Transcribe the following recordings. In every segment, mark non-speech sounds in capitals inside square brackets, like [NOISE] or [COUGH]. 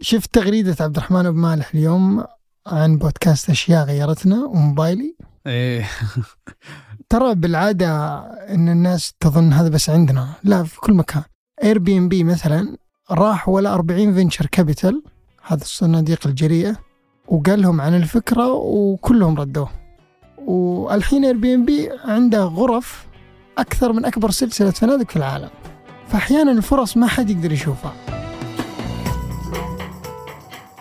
شفت تغريدة عبد الرحمن أبو مالح اليوم عن بودكاست أشياء غيرتنا وموبايلي إيه. [LAUGHS] ترى بالعادة إن الناس تظن هذا بس عندنا لا في كل مكان. Airbnb مثلا راح ولا 40 venture capital هذا الصناديق الجريئة وقال لهم عن الفكرة وكلهم ردوه. والحين Airbnb عنده غرف أكثر من أكبر سلسلة فنادق في العالم. فأحيانا الفرص ما حد يقدر يشوفها.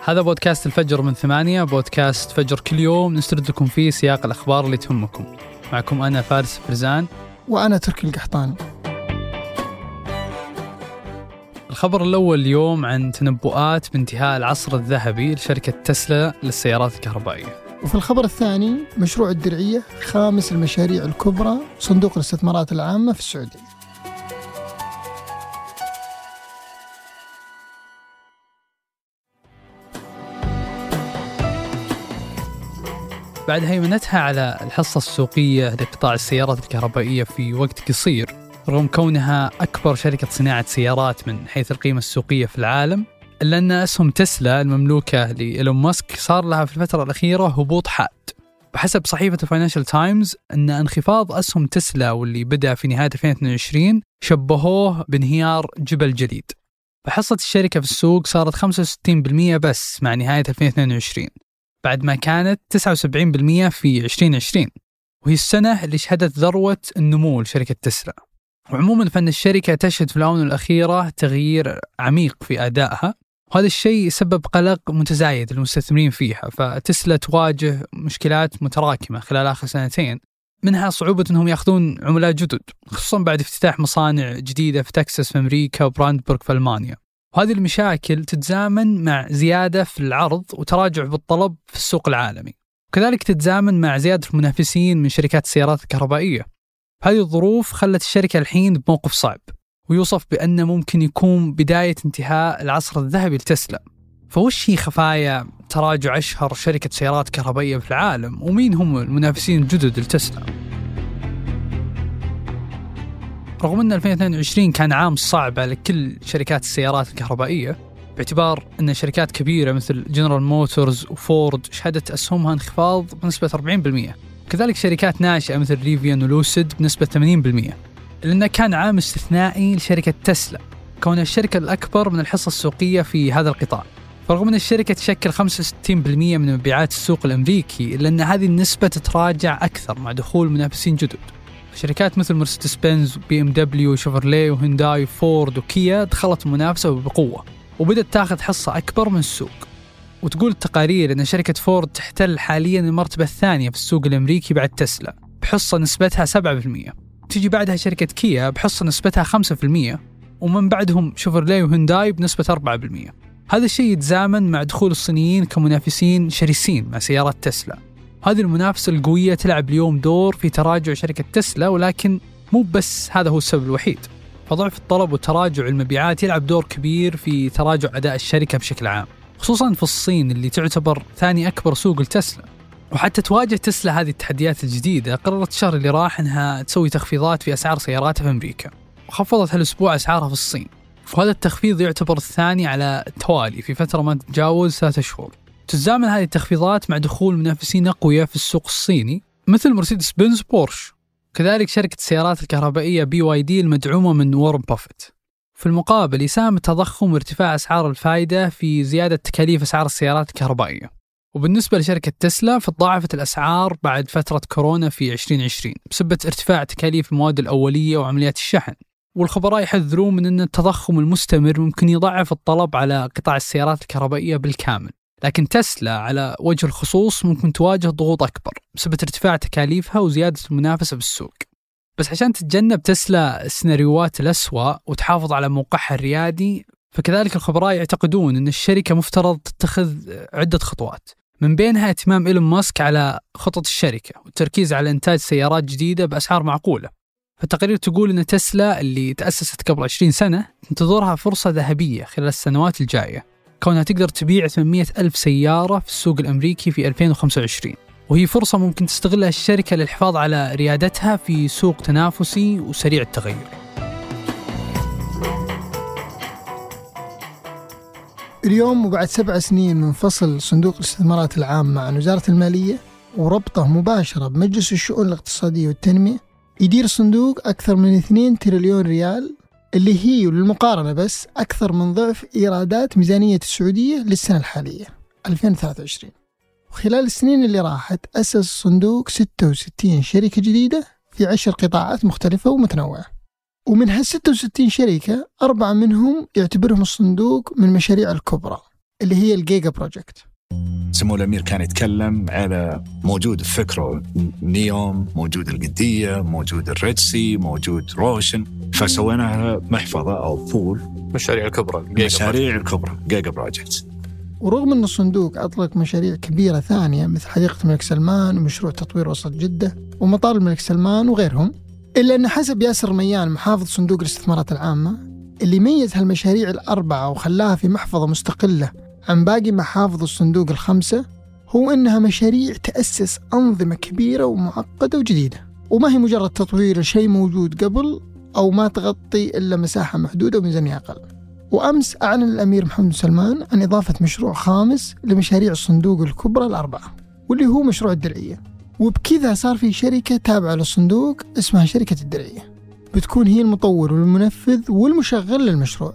هذا بودكاست الفجر من ثمانية بودكاست فجر كل يوم نسترد لكم فيه سياق الأخبار اللي تهمكم. معكم أنا فارس فرزان. وأنا تركي القحطاني الخبر الأول اليوم عن تنبؤات بانتهاء العصر الذهبي لشركة تسلا للسيارات الكهربائية. وفي الخبر الثاني مشروع الدرعية خامس المشاريع الكبرى صندوق الاستثمارات العامة في السعودية. بعد هيمنتها على الحصة السوقية لقطاع السيارات الكهربائية في وقت قصير رغم كونها أكبر شركة صناعة سيارات من حيث القيمة السوقية في العالم إلا أن أسهم تسلا المملوكة لإيلون ماسك صار لها في الفترة الأخيرة هبوط حاد. بحسب صحيفة الفاينانشال تايمز أن انخفاض أسهم تسلا واللي بدأ في نهاية 2022 شبهوه بانهيار جبل جليد فحصة الشركة في السوق صارت 65% بس مع نهاية 2022 بعد ما كانت 79% في 2020 وهي السنة اللي شهدت ذروة النمو لشركة تسلا. وعموما فإن الشركة تشهد في الآونة الأخيرة تغيير عميق في أدائها. وهذا الشيء سبب قلق متزايد للمستثمرين فيها. فتسلا تواجه مشكلات متراكمة خلال آخر سنتين منها صعوبة أنهم يأخذون عملاء جدد خصوصا بعد افتتاح مصانع جديدة في تكساس في أمريكا وبراندبورغ في ألمانيا. وهذه المشاكل تتزامن مع زيادة في العرض وتراجع بالطلب في السوق العالمي. وكذلك تتزامن مع زيادة المنافسين من شركات السيارات الكهربائية. هذه الظروف خلت الشركة الحين بموقف صعب ويوصف بأنه ممكن يكون بداية انتهاء العصر الذهبي لتسلا. فوش هي خفايا تراجع أشهر شركة سيارات كهربائية في العالم ومين هم المنافسين الجدد لتسلا؟ رغم أن 2022 كان عام صعب على كل شركات السيارات الكهربائية باعتبار أن شركات كبيرة مثل جنرال موتورز وفورد شهدت أسهمها انخفاض بنسبة 40% كذلك شركات ناشئة مثل ريفيان ولوسيد بنسبة 80% لأنه كان عام استثنائي لشركة تسلا كونها الشركة الأكبر من الحصة السوقية في هذا القطاع. فرغم أن الشركة تشكل 65% من مبيعات السوق الأمريكي إلا أن هذه النسبة تتراجع أكثر مع دخول منافسين جدد. شركات مثل مرسيدس بنز وبي إم دبليو وشيفرلي وهونداي وفورد وكيا دخلت المنافسة بقوة وبدأت تاخذ حصة أكبر من السوق. وتقول التقارير أن شركة فورد تحتل حاليا المرتبة الثانية في السوق الأمريكي بعد تسلا بحصة نسبتها 7% تيجي بعدها شركة كيا بحصة نسبتها 5% ومن بعدهم شوفرلي وهونداي بنسبة 4% هذا الشيء يتزامن مع دخول الصينيين كمنافسين شرسين مع سيارات تسلا. هذه المنافسة القوية تلعب اليوم دور في تراجع شركة تسلا ولكن مو بس هذا هو السبب الوحيد. فضعف الطلب وتراجع المبيعات يلعب دور كبير في تراجع أداء الشركة بشكل عام خصوصا في الصين اللي تعتبر ثاني أكبر سوق لتسلا. وحتى تواجه تسلا هذه التحديات الجديدة قررت الشهر اللي راح أنها تسوي تخفيضات في أسعار سياراتها في أمريكا. وخفضت هالأسبوع أسعارها في الصين. وهذا التخفيض يعتبر الثاني على التوالي في فترة ما تتجاوز ثلاثة شهور. تزامن هذه التخفيضات مع دخول منافسين أقوياء في السوق الصيني مثل مرسيدس بنز بورش. كذلك شركة السيارات الكهربائية بي واي دي المدعومة من وارن بافيت. في المقابل يساهم التضخم وارتفاع أسعار الفائدة في زيادة تكاليف أسعار السيارات الكهربائية. وبالنسبة لشركة تسلا فتضاعفت الأسعار بعد فترة كورونا في 2020 بسبب ارتفاع تكاليف المواد الأولية وعمليات الشحن. والخبراء يحذرون من أن التضخم المستمر ممكن يضعف الطلب على قطاع السيارات الكهربائية بالكامل. لكن تسلا على وجه الخصوص ممكن تواجه ضغوط أكبر بسبب ارتفاع تكاليفها وزيادة المنافسة بالسوق. بس عشان تتجنب تسلا السيناريوهات الأسوأ وتحافظ على موقعها الريادي فكذلك الخبراء يعتقدون أن الشركة مفترض تتخذ عدة خطوات. من بينها اهتمام إيلون ماسك على خطط الشركة والتركيز على إنتاج سيارات جديدة بأسعار معقولة. فالتقارير تقول أن تسلا اللي تأسست قبل 20 سنة تنتظرها فرصة ذهبية خلال السنوات الجاية. كونها تقدر تبيع 800 ألف سيارة في السوق الأمريكي في 2025 وهي فرصة ممكن تستغلها الشركة للحفاظ على ريادتها في سوق تنافسي وسريع التغير. اليوم وبعد سبع سنين من فصل صندوق الاستثمارات العامة عن وزارة المالية وربطه مباشرة بمجلس الشؤون الاقتصادية والتنمية يدير الصندوق أكثر من 2 تريليون ريال اللي هي للمقارنة بس أكثر من ضعف إيرادات ميزانية السعودية للسنة الحالية 2023 وخلال السنين اللي راحت أسس الصندوق 66 شركة جديدة في عشر قطاعات مختلفة ومتنوعة. ومن هال 66 شركة أربعة منهم يعتبرهم الصندوق من المشاريع الكبرى اللي هي ال giga project. سمو الأمير كان يتكلم على موجود فكرة نيوم موجود القدية موجود ال Red Sea موجود روشن. فسويناها محفظة أو pool المشاريع الكبرى المشاريع الكبرى giga project ورغم أن الصندوق أطلق مشاريع كبيرة ثانية مثل حديقة الملك سلمان ومشروع تطوير وسط جدة ومطار الملك سلمان وغيرهم إلا أن حسب ياسر الرميان محافظ صندوق الاستثمارات العامة اللي ميز هالمشاريع الأربعة وخلاها في محفظة مستقلة عن باقي محافظ الصندوق الخمسة هو أنها مشاريع تأسس أنظمة كبيرة ومعقدة وجديدة وما هي مجرد تطوير شيء موجود قبل أو ما تغطي إلا مساحة محدودة وميزانية أقل وأمس أعلن الأمير محمد سلمان عن إضافة مشروع خامس لمشاريع الصندوق الكبرى الأربعة واللي هو مشروع الدرعية. وبكذا صار في شركة تابعة للصندوق اسمها شركة الدرعية. بتكون هي المطور والمنفذ والمشغل للمشروع.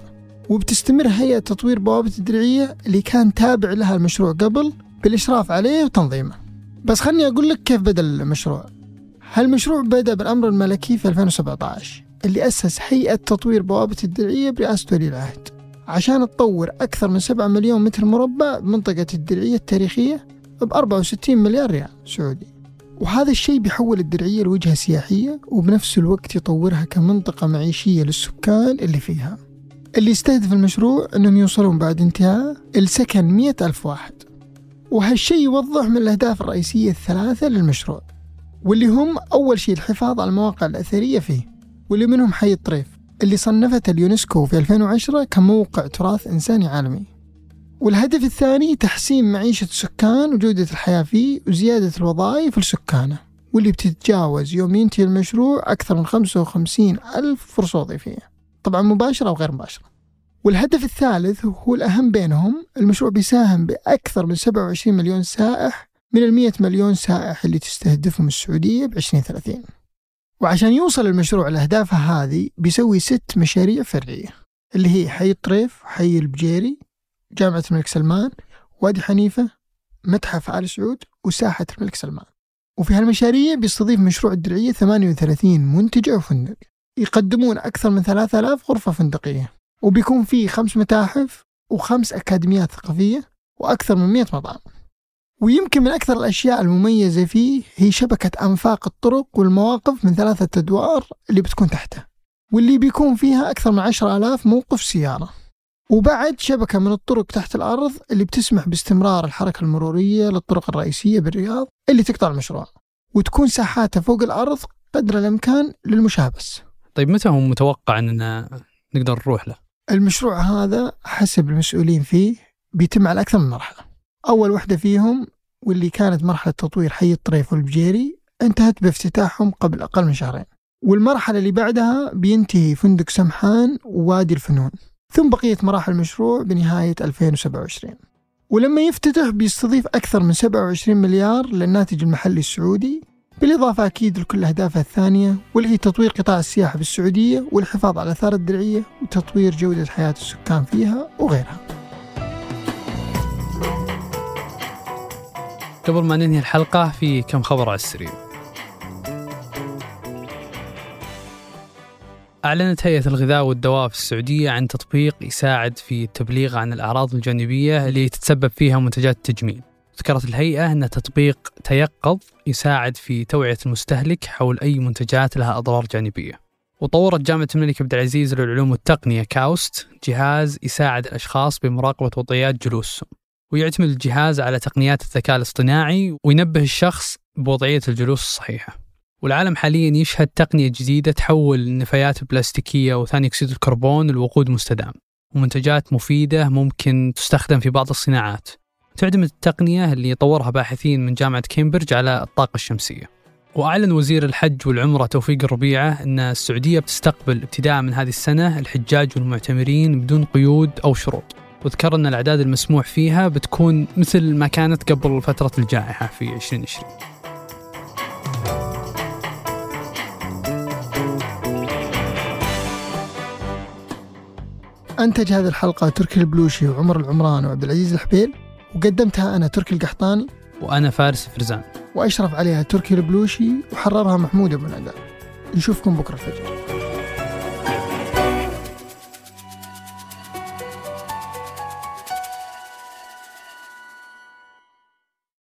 وبتستمر هيئة تطوير بوابة الدرعية اللي كان تابع لها المشروع قبل بالإشراف عليه وتنظيمه. بس خلني أقول لك كيف بدأ المشروع. هالمشروع بدأ بالأمر الملكي في 2017 اللي أسس هيئة تطوير بوابة الدرعية برئاسة ولي العهد. عشان تطور أكثر من 7 مليون متر مربع بمنطقة الدرعية التاريخية ب 64 مليار ريال سعودي. وهذا الشيء بيحول الدرعية لوجهة سياحية وبنفس الوقت يطورها كمنطقة معيشية للسكان اللي فيها. اللي يستهدف المشروع أنهم يوصلون بعد انتهاء السكن مئة ألف واحد. وهالشيء يوضح من الأهداف الرئيسية الثلاثة للمشروع واللي هم أول شيء الحفاظ على المواقع الأثرية فيه. واللي منهم حي الطريف اللي صنفته اليونسكو في 2010 كموقع تراث إنساني عالمي. والهدف الثاني تحسين معيشة السكان وجودة الحياة فيه وزيادة الوظائف لسكانه واللي بتتجاوز يوم ينتهي المشروع أكثر من 55 ألف فرصة وظيفية. طبعا مباشرة أو غير مباشرة. والهدف الثالث هو الأهم بينهم المشروع بيساهم بأكثر من 27 مليون سائح من ال 100 مليون سائح اللي تستهدفهم السعودية ب 2030 وعشان يوصل المشروع لأهدافه هذه بيسوي ست مشاريع فرعية اللي هي حي الطريف حي البجيري جامعة الملك سلمان وادي حنيفة متحف آل سعود وساحة الملك سلمان. وفي هالمشاريع بيستضيف مشروع الدرعية 38 منتجع وفندق يقدمون أكثر من 3000 غرفة فندقية. وبيكون فيه خمس متاحف وخمس أكاديميات ثقافية وأكثر من 100 مطعم. ويمكن من أكثر الأشياء المميزة فيه هي شبكة أنفاق الطرق والمواقف من ثلاثة أدوار اللي بتكون تحته واللي بيكون فيها أكثر من عشر آلاف موقف سيارة. وبعد شبكة من الطرق تحت الأرض اللي بتسمح باستمرار الحركة المرورية للطرق الرئيسية بالرياض اللي تقطع المشروع وتكون ساحاتها فوق الأرض قدر الإمكان للمشاة بس طيب متى هو متوقع أننا نقدر نروح له؟ المشروع هذا حسب المسؤولين فيه بيتم على أكثر من مرحلة. أول وحدة فيهم واللي كانت مرحلة تطوير حي الطريف والبجيري انتهت بافتتاحهم قبل أقل من شهرين. والمرحلة اللي بعدها بينتهي فندق سمحان ووادي الفنون ثم بقية مراحل المشروع بنهاية 2027 ولما يفتتح بيستضيف أكثر من 27 مليار للناتج المحلي السعودي بالإضافة أكيد لكل أهدافها الثانية واللي هي تطوير قطاع السياحة في السعودية والحفاظ على الآثار الدرعية وتطوير جودة حياة السكان فيها وغيرها. قبل ما ننهي الحلقة في كم خبر على السريع أعلنت هيئة الغذاء والدواء في السعودية عن تطبيق يساعد في التبليغ عن الأعراض الجانبية اللي تتسبب فيها منتجات التجميل. ذكرت الهيئة أن تطبيق تيقظ يساعد في توعية المستهلك حول أي منتجات لها أضرار جانبية. وطورت جامعة الملك عبد العزيز للعلوم والتقنية كاوست جهاز يساعد الأشخاص بمراقبة وضعيات جلوسهم. ويعتمد الجهاز على تقنيات الذكاء الاصطناعي وينبه الشخص بوضعية الجلوس الصحيحة. والعالم حاليا يشهد تقنية جديدة تحول النفايات البلاستيكية وثاني أكسيد الكربون لوقود مستدام. ومنتجات مفيدة ممكن تستخدم في بعض الصناعات. تعتمد التقنية اللي طورها باحثين من جامعة كامبريدج على الطاقة الشمسية. وأعلن وزير الحج والعمرة توفيق الربيعة أن السعودية بتستقبل ابتداء من هذه السنة الحجاج والمعتمرين بدون قيود أو شروط. وذكر أن الأعداد المسموح فيها بتكون مثل ما كانت قبل فترة الجائحة في 2020 أنتج هذه الحلقة تركي البلوشي وعمر العمران وعبد العزيز الحبيل وقدمتها أنا تركي القحطاني وأنا فارس فرزان. وأشرف عليها تركي البلوشي وحررها محمود أبو ندى نشوفكم بكرة الفجر.